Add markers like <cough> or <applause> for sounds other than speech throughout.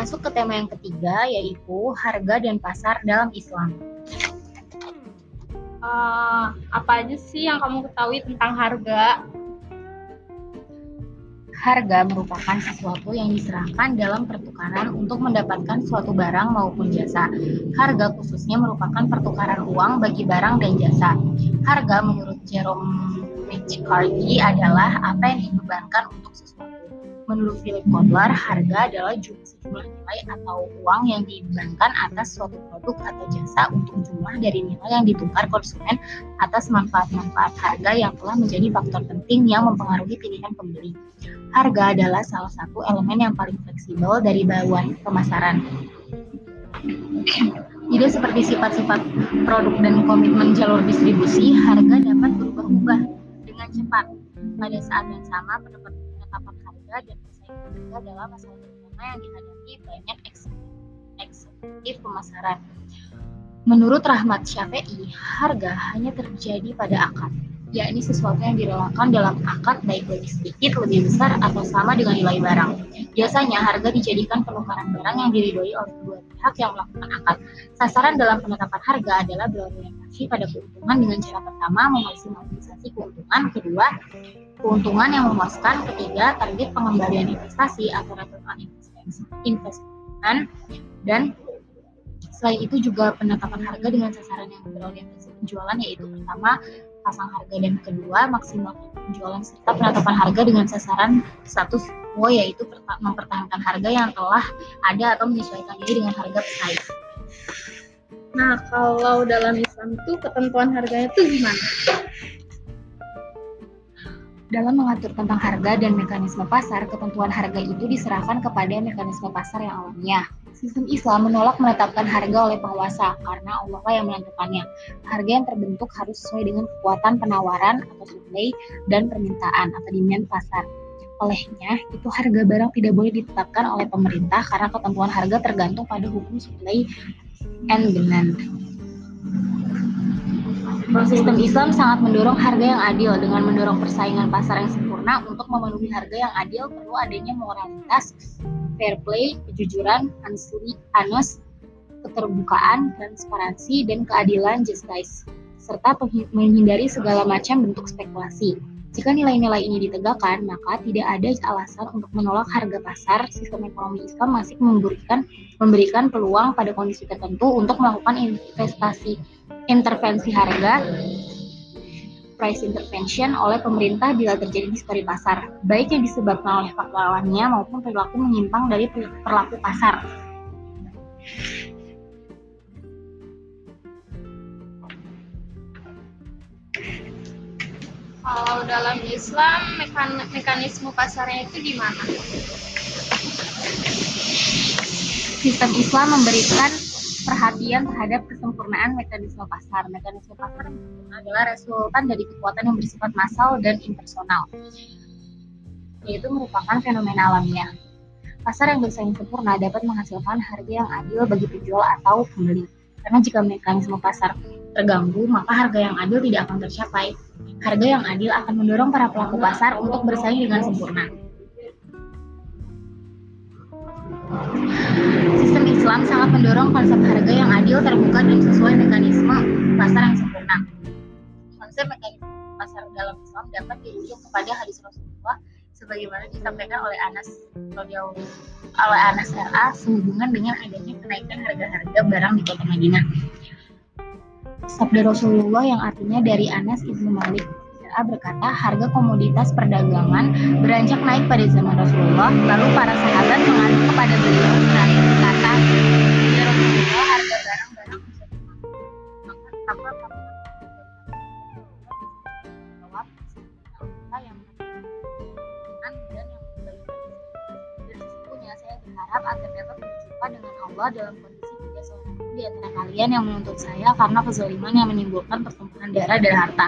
masuk ke tema yang ketiga yaitu harga dan pasar dalam Islam. Uh, apa aja sih yang kamu ketahui tentang harga? Harga merupakan sesuatu yang diserahkan dalam pertukaran untuk mendapatkan suatu barang maupun jasa. Harga khususnya merupakan pertukaran uang bagi barang dan jasa. Harga menurut Jerome McCarthy adalah apa yang dibebankan untuk sesuatu. Menurut Philip Kotler, harga adalah sejumlah nilai atau uang yang dibebankan atas suatu produk atau jasa untuk jumlah dari nilai yang ditukar konsumen atas manfaat-manfaat harga yang telah menjadi faktor penting yang mempengaruhi pilihan pembeli. Harga adalah salah satu elemen yang paling fleksibel dari bawah pemasaran. Tidak seperti sifat-sifat produk dan komitmen jalur distribusi, harga dapat berubah-ubah dengan cepat. Pada saat yang sama, penetapan harga dan persaingan harga adalah masalah utama yang dihadapi banyak eksekutif pemasaran. Menurut Rahmat Syafi'i, harga hanya terjadi pada akad, yakni sesuatu yang direlakan dalam akad baik lebih sedikit, lebih besar, atau sama dengan nilai barang. Biasanya harga dijadikan penukaran barang yang diridhoi oleh kedua pihak yang melakukan akad. Sasaran dalam penetapan harga adalah berorientasi pada keuntungan dengan cara pertama memaksimalisasi keuntungan, kedua keuntungan yang memuaskan, ketiga target pengembalian investasi atau return on investment, dan selain itu juga penetapan harga dengan sasaran yang berorientasi penjualan yaitu pertama pasang harga dan kedua maksimal penjualan serta penetapan harga dengan sasaran status quo yaitu mempertahankan harga yang telah ada atau menyesuaikan diri dengan harga pesaing. Nah, kalau dalam Islam itu ketentuan harganya itu gimana? Dalam mengatur tentang harga dan mekanisme pasar, ketentuan harga itu diserahkan kepada mekanisme pasar yang alamiah. Sistem Islam menolak menetapkan harga oleh penguasa karena Allah lah yang menentukannya. Harga yang terbentuk harus sesuai dengan kekuatan penawaran atau supply dan permintaan atau demand pasar. Olehnya, itu harga barang tidak boleh ditetapkan oleh pemerintah karena ketentuan harga tergantung pada hukum supply and demand. Sistem Islam sangat mendorong harga yang adil dengan mendorong persaingan pasar yang sempurna untuk memenuhi harga yang adil perlu adanya moralitas, fair play, kejujuran, anus, keterbukaan, transparansi, dan keadilan justice, serta menghindari segala macam bentuk spekulasi. Jika nilai-nilai ini ditegakkan, maka tidak ada alasan untuk menolak harga pasar. Sistem ekonomi Islam masih memberikan memberikan peluang pada kondisi tertentu untuk melakukan investasi intervensi harga price intervention oleh pemerintah bila terjadi diskori pasar, baik yang disebabkan oleh faktor alamnya maupun perilaku menyimpang dari perilaku pasar. Kalau dalam Islam mekan mekanisme pasarnya itu di mana? Sistem Islam memberikan perhatian terhadap kesempurnaan mekanisme pasar. Mekanisme pasar adalah resultan dari kekuatan yang bersifat massal dan impersonal, yaitu merupakan fenomena alamiah. Pasar yang bersaing sempurna dapat menghasilkan harga yang adil bagi penjual atau pembeli. Karena jika mekanisme pasar terganggu, maka harga yang adil tidak akan tercapai. Harga yang adil akan mendorong para pelaku pasar untuk bersaing dengan sempurna. Islam sangat mendorong konsep harga yang adil, terbuka, dan sesuai mekanisme pasar yang sempurna. Konsep mekanisme pasar dalam Islam dapat dirujuk kepada hadis Rasulullah sebagaimana disampaikan oleh Anas oleh Anas RA sehubungan dengan adanya kenaikan harga-harga barang di kota Madinah. Sabda Rasulullah yang artinya dari Anas ibnu Malik A berkata, harga komoditas perdagangan beranjak naik pada zaman Rasulullah, lalu para sahabat mengadu kepada beliau terakhir berkata, Ya Rasulullah, harga barang-barang bisa maka yang dan yang sesungguhnya saya berharap agar dapat berjumpa dengan Allah dalam kondisi tidak seorang di antara kalian yang menuntut saya karena kezaliman yang menimbulkan pertumpahan darah dan harta.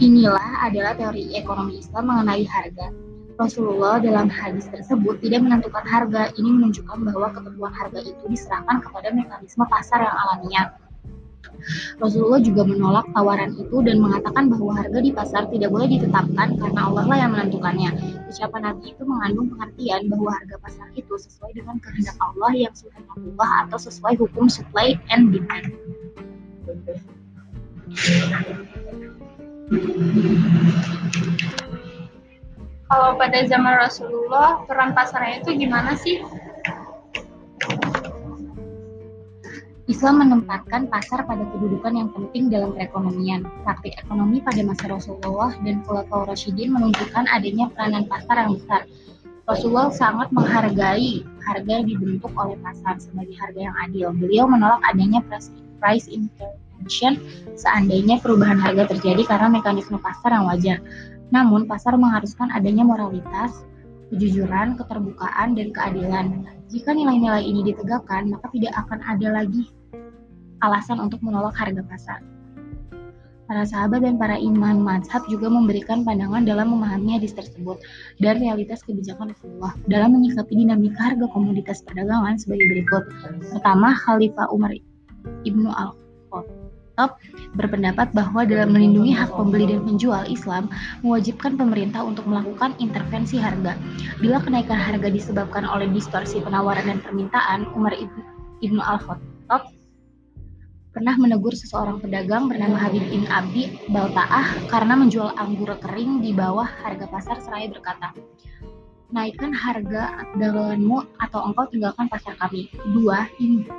Inilah adalah teori ekonomi Islam mengenai harga. Rasulullah dalam hadis tersebut tidak menentukan harga. Ini menunjukkan bahwa ketentuan harga itu diserahkan kepada mekanisme pasar yang alamiah. Rasulullah juga menolak tawaran itu dan mengatakan bahwa harga di pasar tidak boleh ditetapkan karena Allah lah yang menentukannya. Ucapan Nabi itu mengandung pengertian bahwa harga pasar itu sesuai dengan kehendak Allah yang sudah Allah atau sesuai hukum supply and demand. Kalau pada zaman Rasulullah, peran pasarnya itu gimana sih? Islam menempatkan pasar pada kedudukan yang penting dalam perekonomian. Praktik ekonomi pada masa Rasulullah dan Khulafaur Rasyidin menunjukkan adanya peranan pasar yang besar. Rasulullah sangat menghargai harga yang dibentuk oleh pasar sebagai harga yang adil. Beliau menolak adanya price seandainya perubahan harga terjadi karena mekanisme pasar yang wajar. Namun, pasar mengharuskan adanya moralitas, kejujuran, keterbukaan, dan keadilan. Jika nilai-nilai ini ditegakkan, maka tidak akan ada lagi alasan untuk menolak harga pasar. Para sahabat dan para imam mazhab juga memberikan pandangan dalam memahami hadis tersebut dan realitas kebijakan Rasulullah dalam menyikapi dinamika harga komoditas perdagangan sebagai berikut. Pertama, Khalifah Umar Ibnu Al-Khattab berpendapat bahwa dalam melindungi hak pembeli dan penjual Islam mewajibkan pemerintah untuk melakukan intervensi harga. Bila kenaikan harga disebabkan oleh distorsi penawaran dan permintaan, Umar Ibnu Al-Khattab pernah menegur seseorang pedagang bernama Habib bin Abi Baltaah karena menjual anggur kering di bawah harga pasar seraya berkata, naikkan harga daganganmu atau engkau tinggalkan pasar kami. Dua,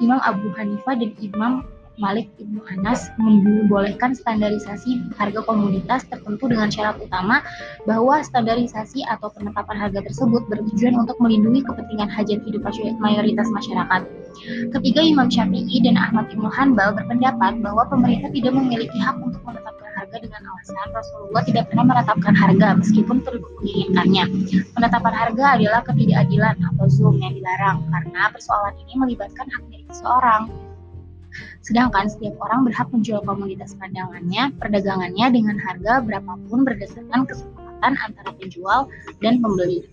Imam Abu Hanifah dan Imam Malik Ibnu Anas membolehkan standarisasi harga komoditas tertentu dengan syarat utama bahwa standarisasi atau penetapan harga tersebut bertujuan untuk melindungi kepentingan hajat hidup mayoritas masyarakat. Ketiga, Imam Syafi'i dan Ahmad Ibnu Hanbal berpendapat bahwa pemerintah tidak memiliki hak untuk menetapkan harga dengan alasan Rasulullah tidak pernah menetapkan harga meskipun penduduk menginginkannya. Penetapan harga adalah ketidakadilan atau zulm yang dilarang karena persoalan ini melibatkan hak milik seseorang. Sedangkan setiap orang berhak menjual komoditas perdagangannya, perdagangannya dengan harga berapapun berdasarkan kesepakatan antara penjual dan pembeli.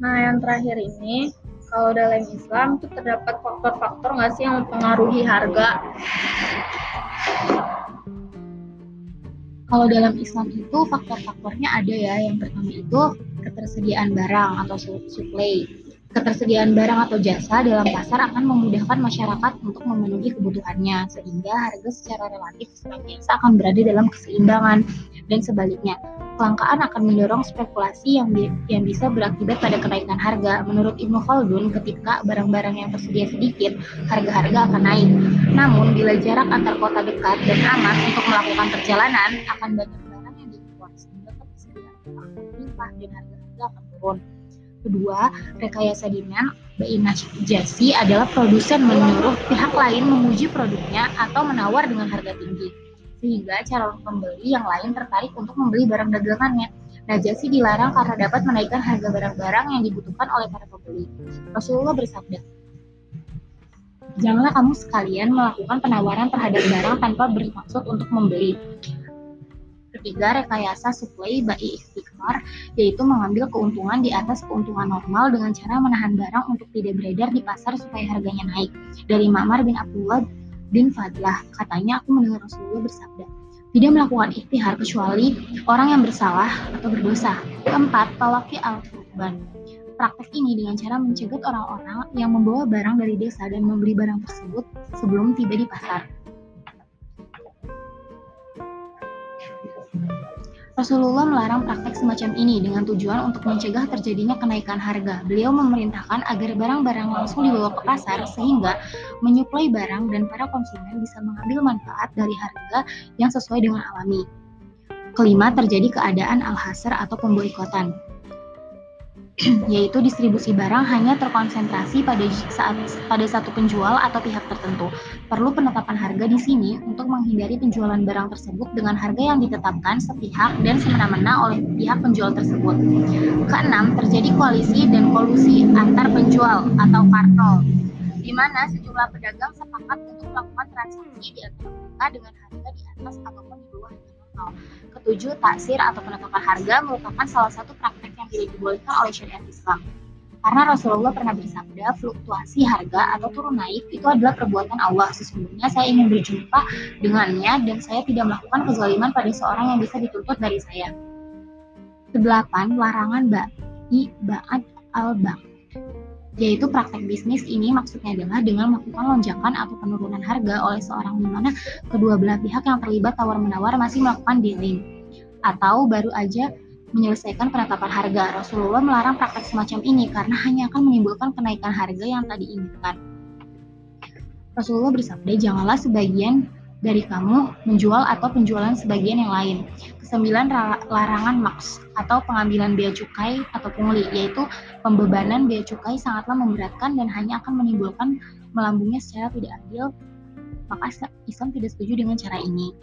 Nah, yang terakhir ini, kalau dalam Islam itu terdapat faktor-faktor nggak sih yang mempengaruhi harga? Kalau dalam Islam itu faktor-faktornya ada ya. Yang pertama itu ketersediaan barang atau supply. Ketersediaan barang atau jasa dalam pasar akan memudahkan masyarakat untuk memenuhi kebutuhannya, sehingga harga secara relatif senantiasa akan berada dalam keseimbangan. Dan sebaliknya, kelangkaan akan mendorong spekulasi yang, bi yang bisa berakibat pada kenaikan harga. Menurut Ibnu Khaldun, ketika barang-barang yang tersedia sedikit, harga-harga akan naik. Namun, bila jarak antar kota dekat dan aman untuk melakukan perjalanan, akan banyak barang yang diimpor, sehingga ketersediaan akan dan harga-harga akan turun. Kedua, rekayasa demand jasi adalah produsen menyuruh pihak lain memuji produknya atau menawar dengan harga tinggi. Sehingga calon pembeli yang lain tertarik untuk membeli barang dagangannya. Najasi dilarang karena dapat menaikkan harga barang-barang yang dibutuhkan oleh para pembeli. Rasulullah bersabda, Janganlah kamu sekalian melakukan penawaran terhadap barang tanpa bermaksud untuk membeli. Ketiga, rekayasa supply by istiqmar, yaitu mengambil keuntungan di atas keuntungan normal dengan cara menahan barang untuk tidak beredar di pasar supaya harganya naik. Dari Ma'mar bin Abdullah bin Fadlah, katanya aku mendengar Rasulullah bersabda, tidak melakukan ikhtiar kecuali orang yang bersalah atau berdosa. Keempat, tawaki al-kurban. Praktek ini dengan cara mencegat orang-orang yang membawa barang dari desa dan membeli barang tersebut sebelum tiba di pasar. Rasulullah melarang praktek semacam ini dengan tujuan untuk mencegah terjadinya kenaikan harga. Beliau memerintahkan agar barang-barang langsung dibawa ke pasar sehingga menyuplai barang dan para konsumen bisa mengambil manfaat dari harga yang sesuai dengan alami. Kelima, terjadi keadaan al-hasr atau pemboikotan. <clears throat> yaitu distribusi barang hanya terkonsentrasi pada saat pada satu penjual atau pihak tertentu. Perlu penetapan harga di sini untuk menghindari penjualan barang tersebut dengan harga yang ditetapkan sepihak dan semena-mena oleh pihak penjual tersebut. Keenam, terjadi koalisi dan kolusi antar penjual atau kartel, di mana sejumlah pedagang sepakat untuk melakukan transaksi di antara dengan harga di atas ataupun di bawah Ketujuh, taksir atau penetapan harga merupakan salah satu praktek tidak dibolehkan oleh syariat Islam. Karena Rasulullah pernah bersabda, fluktuasi harga atau turun naik itu adalah perbuatan Allah. Sesungguhnya saya ingin berjumpa dengannya dan saya tidak melakukan kezaliman pada seorang yang bisa dituntut dari saya. Kedelapan, larangan ba'i ba'ad al-bang yaitu praktek bisnis ini maksudnya adalah dengan melakukan lonjakan atau penurunan harga oleh seorang di mana kedua belah pihak yang terlibat tawar-menawar masih melakukan dealing atau baru aja menyelesaikan penetapan harga. Rasulullah melarang praktek semacam ini karena hanya akan menimbulkan kenaikan harga yang tadi diinginkan. Rasulullah bersabda, janganlah sebagian dari kamu menjual atau penjualan sebagian yang lain. Kesembilan, larangan maks atau pengambilan bea cukai atau pungli, yaitu pembebanan bea cukai sangatlah memberatkan dan hanya akan menimbulkan melambungnya secara tidak adil. Maka Islam tidak setuju dengan cara ini.